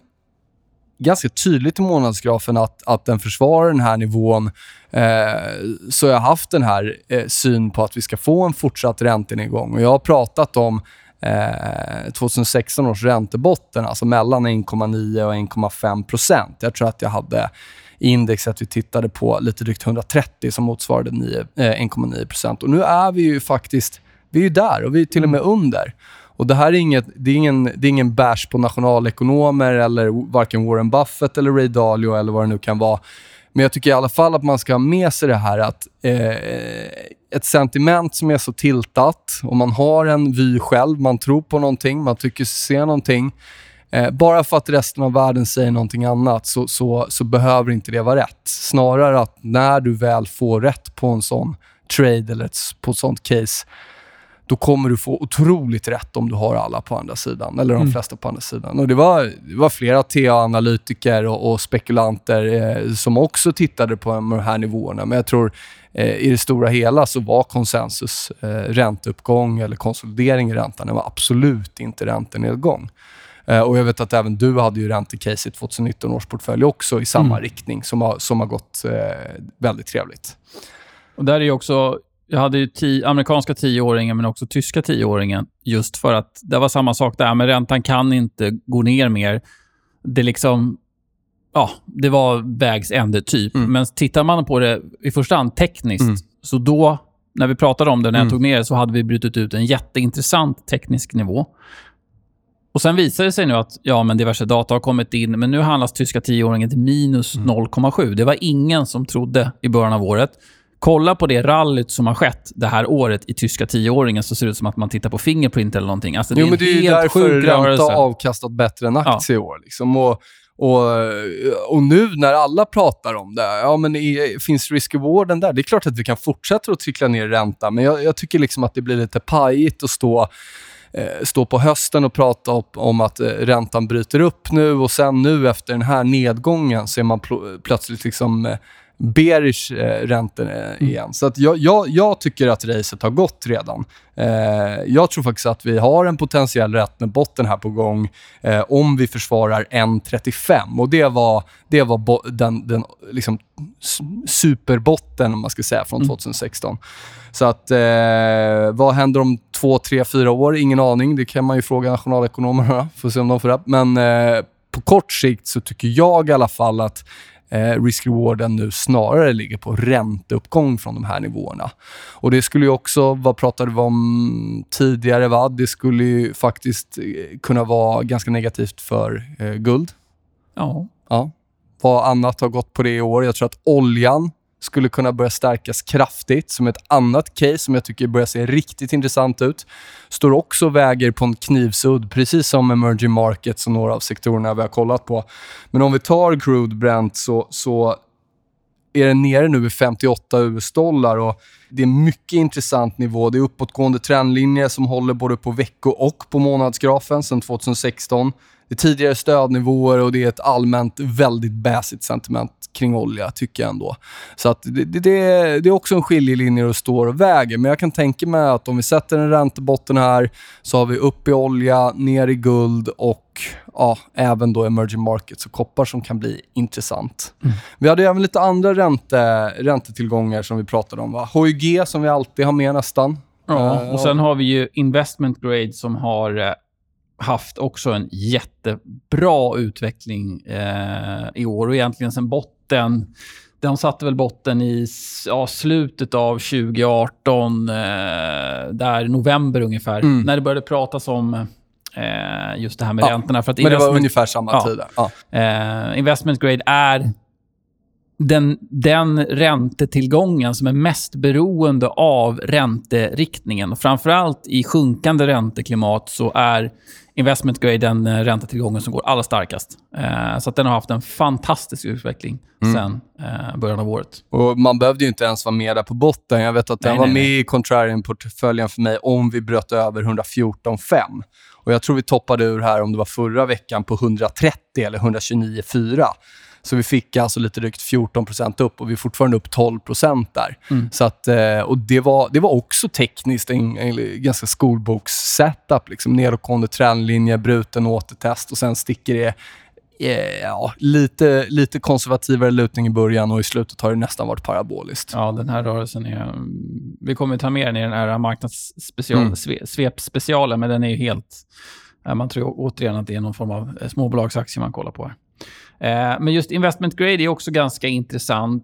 ganska tydligt i månadsgrafen att, att den försvarar den här nivån eh, så har jag haft den här eh, syn på att vi ska få en fortsatt räntenedgång. Och jag har pratat om eh, 2016 års räntebotten, alltså mellan 1,9 och 1,5 procent. Jag tror att jag hade i indexet vi tittade på lite drygt 130 som motsvarade 1,9 eh, procent. Och nu är vi ju faktiskt vi är ju där och vi är till och med under. Och Det här är, inget, det är ingen, det är ingen bash på nationalekonomer eller varken Warren Buffett eller Ray Dalio eller vad det nu kan vara. Men jag tycker i alla fall att man ska ha med sig det här att eh, ett sentiment som är så tiltat och man har en vy själv, man tror på någonting, man tycker sig se någonting. Eh, bara för att resten av världen säger någonting annat så, så, så behöver inte det vara rätt. Snarare att när du väl får rätt på en sån trade eller ett, på ett sånt case, då kommer du få otroligt rätt om du har alla på andra sidan, eller de Mm. flesta på andra sidan. Och Det var, det var flera TA-analytiker och, och spekulanter eh, som också tittade på de här nivåerna. Men jag tror eh, i det stora hela så var konsensus eh, ränteuppgång eller konsolidering i räntan. Det var absolut inte räntenedgång. Eh, och Jag vet att även du hade ju räntecase i 2019 års portfölj också i samma Mm. riktning som har, som har gått eh, väldigt trevligt. Och där är också... Jag hade ju tio, amerikanska tioåringen men också tyska tioåringen. Just för att det var samma sak där, men räntan kan inte gå ner mer. Det liksom... Ja, det var vägs ände typ. Mm. Men tittar man på det i första hand tekniskt, Mm. så då, när vi pratade om det, när jag Mm. tog ner det, så hade vi brutit ut en jätteintressant teknisk nivå. Och Sen visar det sig nu att ja, men diverse data har kommit in, men nu handlas tyska tioåringen till minus Mm. 0,7. Det var ingen som trodde i början av året. Kolla på det rallyt som har skett det här året i tyska tioåringen så ser det ut som att man tittar på Fingerprint eller någonting. Alltså, det Jo, är men det är ju därför ränta har avkastat bättre än aktie i år. Liksom. Och, och, och nu när alla pratar om det, ja men är, finns risk-rewarden där? Det är klart att vi kan fortsätta att trickla ner ränta, men jag, jag tycker liksom att det blir lite pajigt att stå eh, stå på hösten och prata om att eh, räntan bryter upp nu och sen nu efter den här nedgången så är man pl- plötsligt liksom eh, bearish eh, räntor eh, igen. Så att jag, jag, jag tycker att racet har gått redan. Eh, jag tror faktiskt att vi har en potentiell botten här på gång eh, om vi försvarar 1,35. Och det var, det var den, den liksom superbotten, om man ska säga, från Mm. 2016. Så att, vad händer om två, tre, fyra år? Ingen aning. Det kan man ju fråga nationalekonomerna. [LAUGHS] Får se om de får rätt. Men på kort sikt så tycker jag i alla fall att eh, risk-rewarden nu snarare ligger på ränteuppgång från de här nivåerna. Och Det skulle ju också, vad pratade vi om tidigare? Va? Det skulle ju faktiskt eh, kunna vara ganska negativt för eh, guld. Ja. Ja. Vad annat har gått på det i år? Jag tror att oljan skulle kunna börja stärkas kraftigt som ett annat case som jag tycker börjar se riktigt intressant ut. Står också och väger på en knivsudd, precis som emerging markets och några av sektorerna vi har kollat på. Men om vi tar crude Brent så, så är den nere nu i 58 US-dollar och det är en mycket intressant nivå. Det är uppåtgående trendlinjer som håller både på vecko och på månadsgrafen sedan 2016. Det är tidigare stödnivåer och det är ett allmänt väldigt baissigt sentiment kring olja, tycker jag ändå. Så att det, det, det är också en skiljelinje och står och väger. Men jag kan tänka mig att om vi sätter en räntebotten här så har vi upp i olja, ner i guld och ja, även då emerging markets och koppar som kan bli intressant. Mm. Vi hade även lite andra ränte, räntetillgångar som vi pratade om. Va? HYG som vi alltid har med nästan. Ja, och sen har vi ju investment grade som har eh, haft också en jättebra utveckling eh, i år och egentligen sen botten de satte väl botten i ja, slutet av 2018, eh, där november ungefär, mm. när det började pratas om eh, just det här med ja, räntorna. För att men det var ungefär samma ja, tid. Ja. Eh, investment grade är den, den räntetillgången som är mest beroende av ränteriktningen. Och framförallt i sjunkande ränteklimat så är investment grade den eh, räntetillgången som går allra starkast. Eh, så att den har haft en fantastisk utveckling mm. sen eh, början av året. Och Man behövde ju inte ens vara med där på botten. Jag vet att den nej, var nej, med nej. i contrarian-portföljen för mig om vi bröt över 114,5. Och Jag tror vi toppade ur här, om det var förra veckan, på 130 eller 129,4. Så vi fick alltså lite drygt 14% upp och vi är fortfarande upp 12% där. Mm. Så att, eh, och det var, det var också tekniskt en, en ganska skolboks-setup. Liksom nedåtgående trendlinje, bruten återtest och sen sticker det eh, ja, lite, lite konservativare lutning i början och i slutet har det nästan varit paraboliskt. Ja, den här rörelsen är... Vi kommer ta med den i den här marknadssvepspecialen, mm. men den är ju helt... Man tror återigen att det är någon form av småbolagsaktie man kollar på. Här. Eh, men just investment grade är också ganska intressant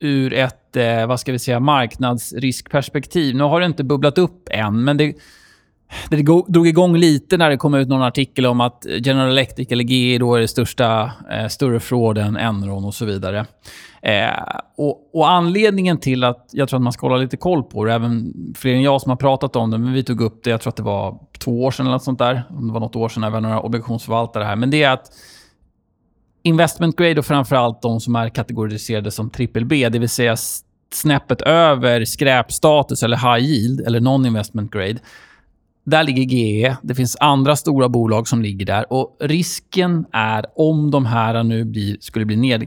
ur ett eh, vad ska vi säga, marknadsriskperspektiv. Nu har det inte bubblat upp än, men det, det drog igång lite när det kom ut någon artikel om att General Electric, eller GE, då är det största, eh, större fraud än Enron och så vidare. Eh, och, och, Anledningen till att jag tror att man ska hålla lite koll på det, även fler än jag som har pratat om det, men vi tog upp det, jag tror att det var två år sedan eller något sånt där. Om det var något år sedan när vi var några obligationsförvaltare här. Men det är att investment grade och framförallt de som är kategoriserade som triple B, det vill säga snäppet över skräpstatus eller high yield eller non-investment grade. Där ligger GE. Det finns andra stora bolag som ligger där. Och Risken är om de här nu blir, skulle bli ned,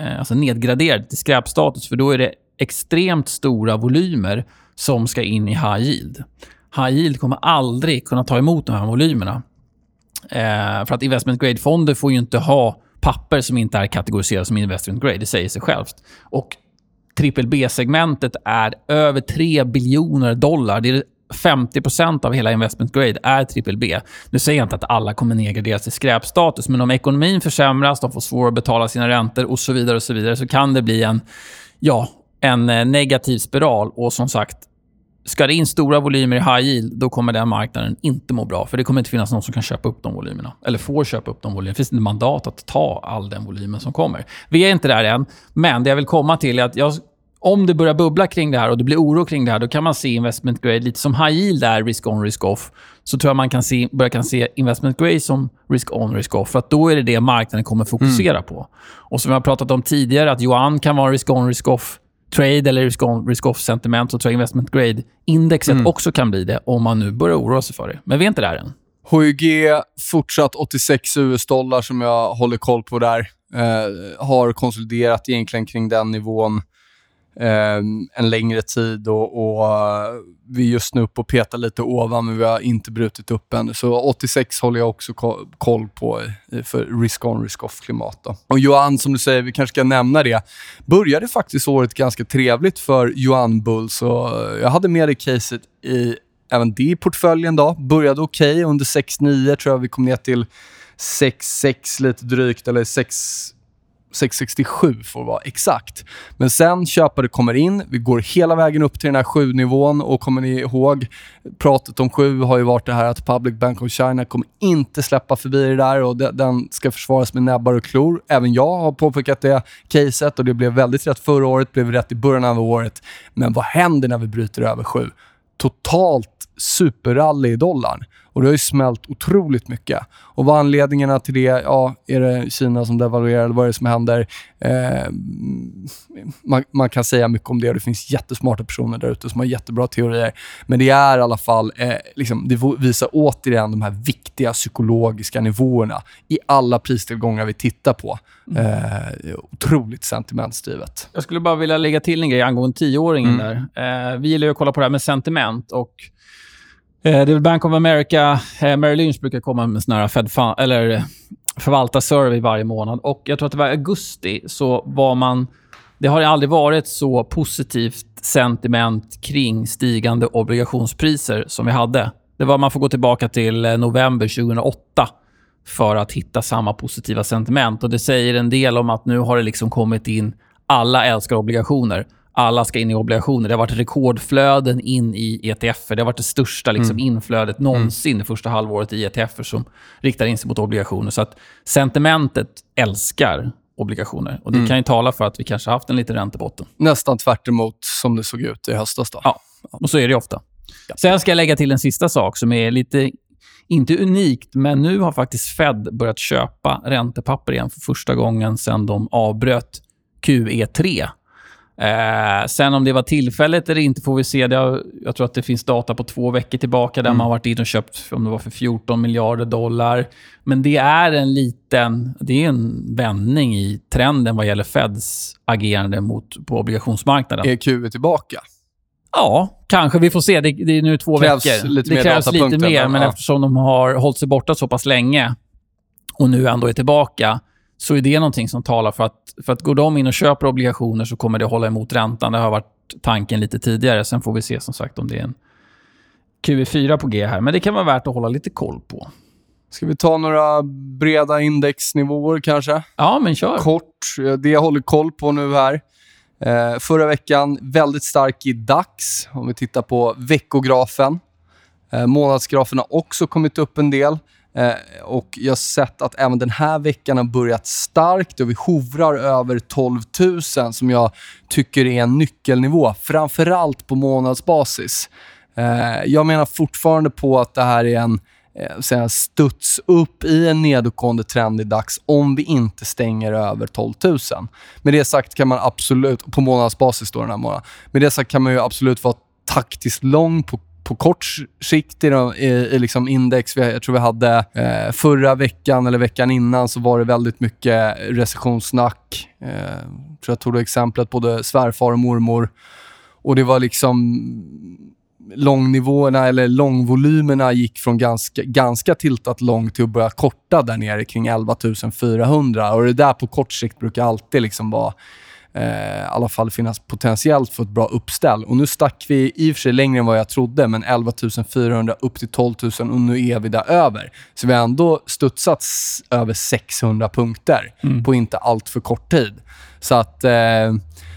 eh, alltså nedgraderade till skräpstatus, för då är det extremt stora volymer som ska in i high yield. High yield kommer aldrig kunna ta emot de här volymerna. Eh, för att investment grade-fonder får ju inte ha papper som inte är kategoriserade som investment grade. Det säger sig självt. Och triple B-segmentet är över 3 biljoner dollar. Det är 50% av hela investment grade är triple B. Nu säger jag inte att alla kommer nedgraderas till skräpstatus, men om ekonomin försämras, de får svårare att betala sina räntor och så vidare och så vidare, så kan det bli en, ja, en eh, negativ spiral. Och som sagt, Ska det in stora volymer i high yield, då kommer den marknaden inte må bra. För det kommer inte finnas någon som kan köpa upp de volymerna. Eller får köpa upp de volymerna. Det finns inte mandat att ta all den volymen som kommer. Vi är inte där än, men det jag vill komma till är att jag, om det börjar bubbla kring det här och det blir oro kring det här, då kan man se investment grade lite som high yield är risk on, risk off. Så tror jag man kan se, börja kan se investment grade som risk on, risk off. För att då är det det marknaden kommer fokusera mm. på. Och som jag har pratat om tidigare, att yuan kan vara risk on, risk off trade eller risk-off-sentiment tror jag investment grade-indexet mm. också kan bli det om man nu börjar oroa sig för det. Men vi är inte där än. HYG fortsatt 86 US-dollar som jag håller koll på där. Eh, har konsoliderat egentligen kring den nivån Ehm, en längre tid och, och eh, vi är just nu uppe och petar lite ovan, men vi har inte brutit upp än. Så 86 håller jag också koll på för risk-on, risk-off-klimat. Och Johan, som du säger, vi kanske ska nämna det, började faktiskt året ganska trevligt för Johan Bulls. Eh, jag hade med det caset i även det i portföljen. Då. Började okej, okay. under 6-9 tror jag vi kom ner till 6-6 lite drygt, eller 6 667 får vara exakt. Men sen köpare kommer in, vi går hela vägen upp till den här 7-nivån och kommer ni ihåg, pratet om 7 har ju varit det här att Public Bank of China kommer inte släppa förbi det där och den ska försvaras med näbbar och klor. Även jag har påpekat det caset och det blev väldigt rätt förra året, blev rätt i början av året. Men vad händer när vi bryter över 7? Totalt superrally i dollarn. Och det har ju smält otroligt mycket. Och vad anledningarna till det? Ja, är det Kina som devalverar eller vad är det som händer? Eh, man, man, kan säga mycket om det och det finns jättesmarta personer där ute som har jättebra teorier. Men det är i alla fall, eh, liksom, det visar återigen de här viktiga psykologiska nivåerna i alla pristillgångar vi tittar på. Mm. Eh, otroligt sentimentstyvet. Jag skulle bara vilja lägga till en grej angående tioåringen mm. där. Eh, vi gillar ju att kolla på det här med sentiment och Eh, det är väl Bank of America, eh, Merrill Lynch brukar komma med såna här Fed eller eh, förvaltarsurvey varje månad. Och Jag tror att det var i augusti så var man... Det har aldrig varit så positivt sentiment kring stigande obligationspriser som vi hade. Det var Man får gå tillbaka till november 2008 för att hitta samma positiva sentiment. Och Det säger en del om att nu har det liksom kommit in... Alla älskar obligationer alla ska in i obligationer. Det har varit rekordflöden in i ETF. Det har varit det största liksom, mm. inflödet någonsin mm. det första halvåret i ETF som riktar in sig mot obligationer. Så att sentimentet älskar obligationer. Och Det mm. kan ju tala för att vi kanske haft en liten räntebotten. Nästan tvärt som det såg ut i höstas. Då. Ja, och så är det ofta. Ja. Sen ska jag lägga till en sista sak som är lite, inte unikt, men nu har faktiskt Fed börjat köpa räntepapper igen för första gången sedan de avbröt QE3 Eh, sen om det var tillfälligt eller inte får vi se. Det har, jag tror att det finns data på två veckor tillbaka där mm. man har varit in och köpt om det var för 14 miljarder dollar. Men det är en liten... Det är en vändning i trenden vad gäller Feds agerande mot, på obligationsmarknaden. Är QE tillbaka? Ja, kanske. Vi får se. Det, det är nu två krävs veckor. Lite det krävs lite mer, men ja. eftersom de har hållit sig borta så pass länge och nu ändå är tillbaka så är det någonting som talar för att, för att går de in och köper obligationer så kommer det hålla emot räntan. Det har varit tanken lite tidigare. Sen får vi se som sagt om det är en QE4 på G här. Men det kan vara värt att hålla lite koll på. Ska vi ta några breda indexnivåer kanske? Ja, men kör. Kort. Det jag håller koll på nu här. Eh, förra veckan väldigt stark i DAX, om vi tittar på veckografen. Eh, månadsgrafen har också kommit upp en del. Eh, och Jag har sett att även den här veckan har börjat starkt och vi hovrar över 12 000 som jag tycker är en nyckelnivå, framförallt på månadsbasis. Eh, jag menar fortfarande på att det här är en eh, studs upp i en nedåtgående trend i dags om vi inte stänger över 12 000. Med det sagt kan man absolut, på månadsbasis då den här månaden, med det sagt kan man ju absolut vara taktiskt lång på på kort sikt i, i, i liksom index. Jag tror vi hade eh, förra veckan eller veckan innan så var det väldigt mycket recessionssnack. Eh, tror jag tog det exemplet både svärfar och mormor. Och det var liksom långnivåerna eller långvolymerna gick från ganska, ganska tiltat långt till att börja korta där nere kring 11 400. Och det där på kort sikt brukar alltid liksom vara eh, i alla fall finnas potentiellt för ett bra uppställ. Och nu stack vi i och för sig längre än vad jag trodde, men 11 400 upp till 12 000 och nu är vi där över. Så vi har ändå studsat över 600 punkter mm. på inte allt för kort tid. Så att... Eh,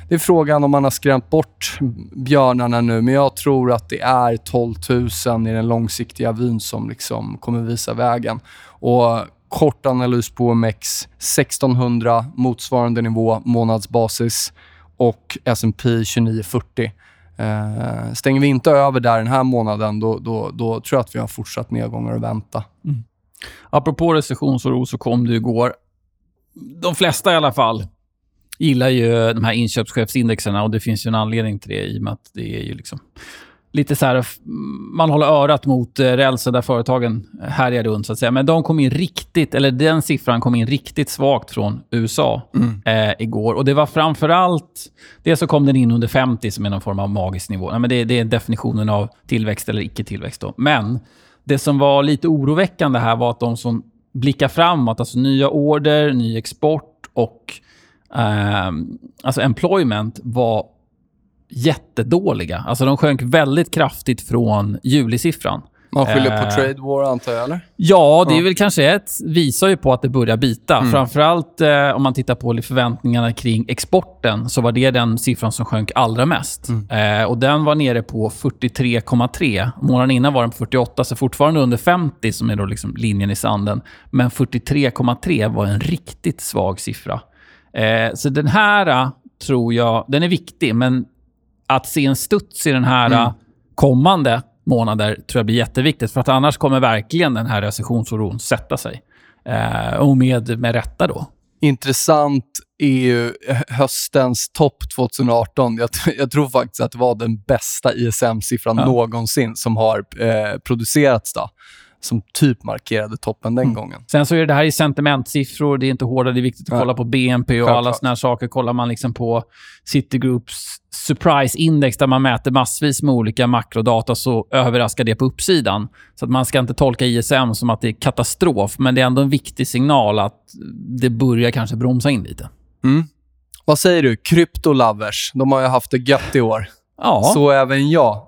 det är frågan om man har skrämt bort björnarna nu, men jag tror att det är 12 000 i den långsiktiga vyn som liksom kommer visa vägen. Och kort analys på OMX, 1600 motsvarande nivå månadsbasis och S&P 2940. Eh, stänger vi inte över där den här månaden, då, då, då tror jag att vi har fortsatt nedgångar att vänta. Mm. Apropå recessionsoro så kom det igår. De flesta i alla fall gillar ju de här inköpschefsindexerna och det finns ju en anledning till det i och med att det är ju liksom lite så här, man håller örat mot eh, rälsen där företagen härjar runt, så att säga. Men de kom in riktigt, eller den siffran kom in riktigt svagt från USA mm. eh, igår. Och det var framför allt... Dels så kom den in under 50 som är någon form av magisk nivå. Nej, men det, det är definitionen av tillväxt eller icke-tillväxt. Då. Men det som var lite oroväckande här var att de som blickar framåt, alltså nya order, ny export och eh, alltså employment var jättedåliga. Alltså de sjönk väldigt kraftigt från julisiffran. Man skyller på Eh, trade war antar jag, eller? Ja, det är väl kanske ett, visar ju på att det börjar bita. Mm. Framförallt eh, om man tittar på förväntningarna kring exporten, så var det den siffran som sjönk allra mest. Mm. Eh, och Den var nere på 43,3. Månaden innan var den på 48, så fortfarande under 50 som är då liksom linjen i sanden. Men 43,3 var en riktigt svag siffra. Eh, så den här eh, tror jag, den är viktig, men att se en studs i den här Mm. eh, kommande månader tror jag blir jätteviktigt. För att annars kommer verkligen den här recessionsoron sätta sig. Eh, och med, med rätta då. Intressant är ju höstens topp 2018. Jag, jag tror faktiskt att det var den bästa ISM-siffran Ja. någonsin som har eh, producerats. Då, som typ markerade toppen den Mm. gången. Sen så är det här i sentimentsiffror, det är inte hårda, det är viktigt att Nej. kolla på BNP och Självklart. alla såna här saker. Kollar man liksom på Citigroups surprise index där man mäter massvis med olika makrodata så överraskar det på uppsidan. Så att man ska inte tolka ISM som att det är katastrof, men det är ändå en viktig signal att det börjar kanske bromsa in lite. Mm. Vad säger du? Kryptolovers. De har ju haft det gött i år. Ja, Så även jag. [LAUGHS]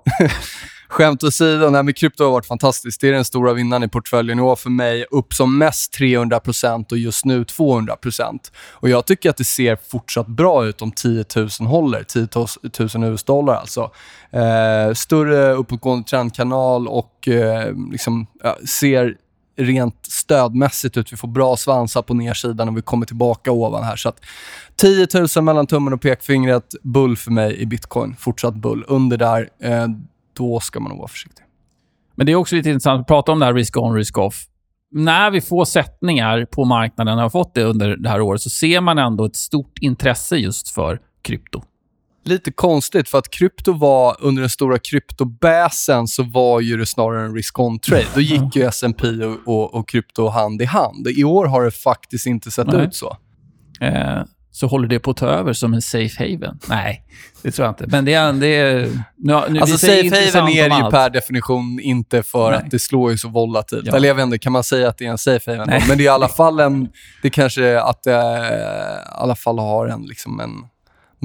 Skämt åsido, nej, men krypto har varit fantastiskt. Det är den stora vinnaren i portföljen i år för mig. Upp som mest 300% och just nu 200% Och Jag tycker att det ser fortsatt bra ut om 10 000 håller. 10 000 US-dollar alltså. Eh, större uppåtgående trendkanal och eh, liksom, ja, ser rent stödmässigt ut. Vi får bra svansar på nedsidan och vi kommer tillbaka ovan här. Så att 10 000 mellan tummen och pekfingret. Bull för mig i bitcoin. Fortsatt bull. Under där, eh, då ska man nog vara försiktig. Men det är också lite intressant att prata om det här risk on, risk off. När vi får sättningar på marknaden, har fått det under det här året, så ser man ändå ett stort intresse just för krypto. Lite konstigt, för att krypto var, under den stora kryptobäsen så var ju det snarare en risk-on-trade. Då gick ju [LAUGHS] S&P och, och, och krypto hand i hand. I år har det faktiskt inte sett Nej. ut så. Eh, så håller det på att ta över som en safe haven? Nej, det tror jag inte. Men det är... Det är nu, nu, Alltså safe haven är ju allt. per definition inte för Nej. att det slår ju så volatilt. Ja. Eller jag vet inte, kan man säga att det är en safe haven? Nej. Men det är i alla fall en... Det kanske är att det i alla fall har en, liksom en...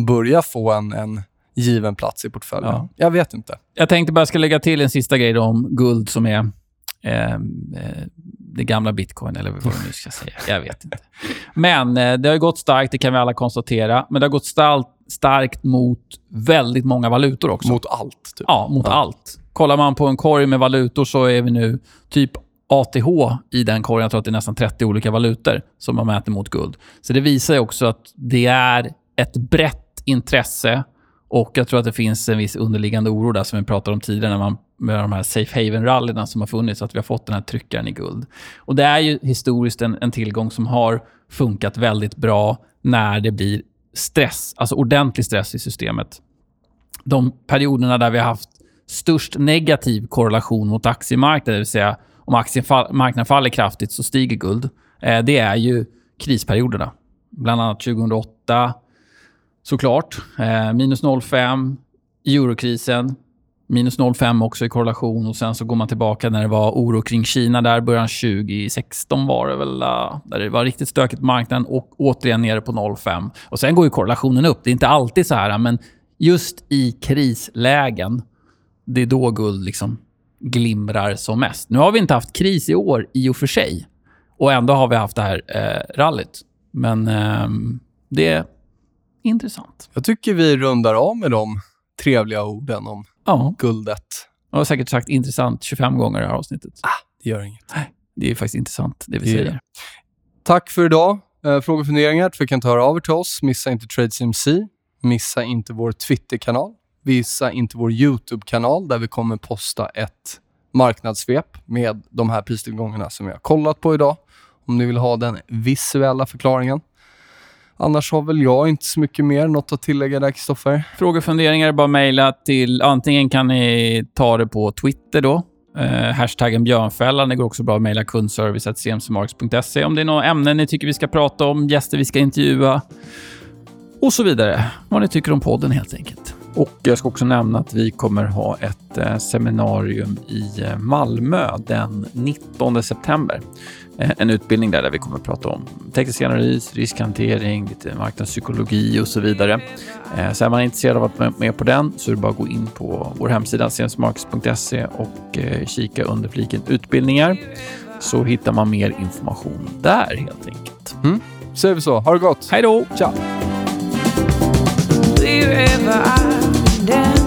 Börjar få en, en given plats i portföljen. Ja. Jag vet inte. Jag tänkte bara ska lägga till en sista grej om guld som är eh, eh, det gamla bitcoin, eller vad man nu ska säga. Jag vet inte. Men eh, det har ju gått starkt, det kan vi alla konstatera. Men det har gått starkt, starkt mot väldigt många valutor också. Mot allt, typ. Ja, mot Ja. allt. Kollar man på en korg med valutor så är vi nu typ ATH i den korgen. Jag tror att det är nästan 30 olika valutor som man mäter mot guld. Så det visar också att det är ett brett intresse och jag tror att det finns en viss underliggande oro där som vi pratade om tidigare när man med de här safe haven-rallyna som har funnits, att vi har fått den här tryckaren i guld. Och Det är ju historiskt en, en tillgång som har funkat väldigt bra när det blir stress, alltså ordentlig stress i systemet de perioderna där vi har haft störst negativ korrelation mot aktiemarknaden, det vill säga om aktiemarknaden faller kraftigt så stiger guld, eh, det är ju krisperioderna. Bland annat 2008, såklart. Eh, minus 0,5, i eurokrisen, minus 0,5 också i korrelation. Och Sen så går man tillbaka när det var oro kring Kina, där början 2016 var det väl, eh, där det var riktigt stökigt på marknaden och återigen nere på 0,5. Och Sen går ju korrelationen upp. Det är inte alltid så här, men just i krislägen, det är då guld liksom glimrar som mest. Nu har vi inte haft kris i år i och för sig. Och ändå har vi haft det här eh, rallyt. Men eh, det intressant. Jag tycker vi rundar av med de trevliga orden om Ja, guldet. jag har säkert sagt intressant 25 gånger i det här avsnittet. Det gör inget. Det är faktiskt intressant, det vi Det säger. Tack för idag. Eh, frågor och funderingar tveka inte höra av er till oss. Missa inte TradeCMC. Missa inte vår Twitterkanal. Missa inte vår YouTube-kanal där vi kommer posta ett marknadssvep med de här pristillgångarna som vi har kollat på idag. Om ni vill ha den visuella förklaringen. Annars har väl jag inte så mycket mer. Något att tillägga där, Kristoffer? Frågor och funderingar är bara att mejla till... Antingen kan ni ta det på Twitter då. Eh, hashtaggen björnfällan. Det går också bra att mejla kundservice.cmcmarks.se om det är några ämnen ni tycker vi ska prata om, gäster vi ska intervjua och så vidare. Vad ni tycker om podden helt enkelt. Och jag ska också nämna att vi kommer ha ett eh, seminarium i eh, Malmö den 19 september. Eh, en utbildning där, där vi kommer att prata om teknisk analys, riskhantering, lite marknadspsykologi och så vidare. Så är man intresserad av att vara med på den så är det bara att gå in på vår hemsida cmsmarkets.se och kika under fliken utbildningar så hittar man mer information där helt enkelt. Mm. Säger vi så. Ha det gott. Hej då! Ciao! Wherever I dance.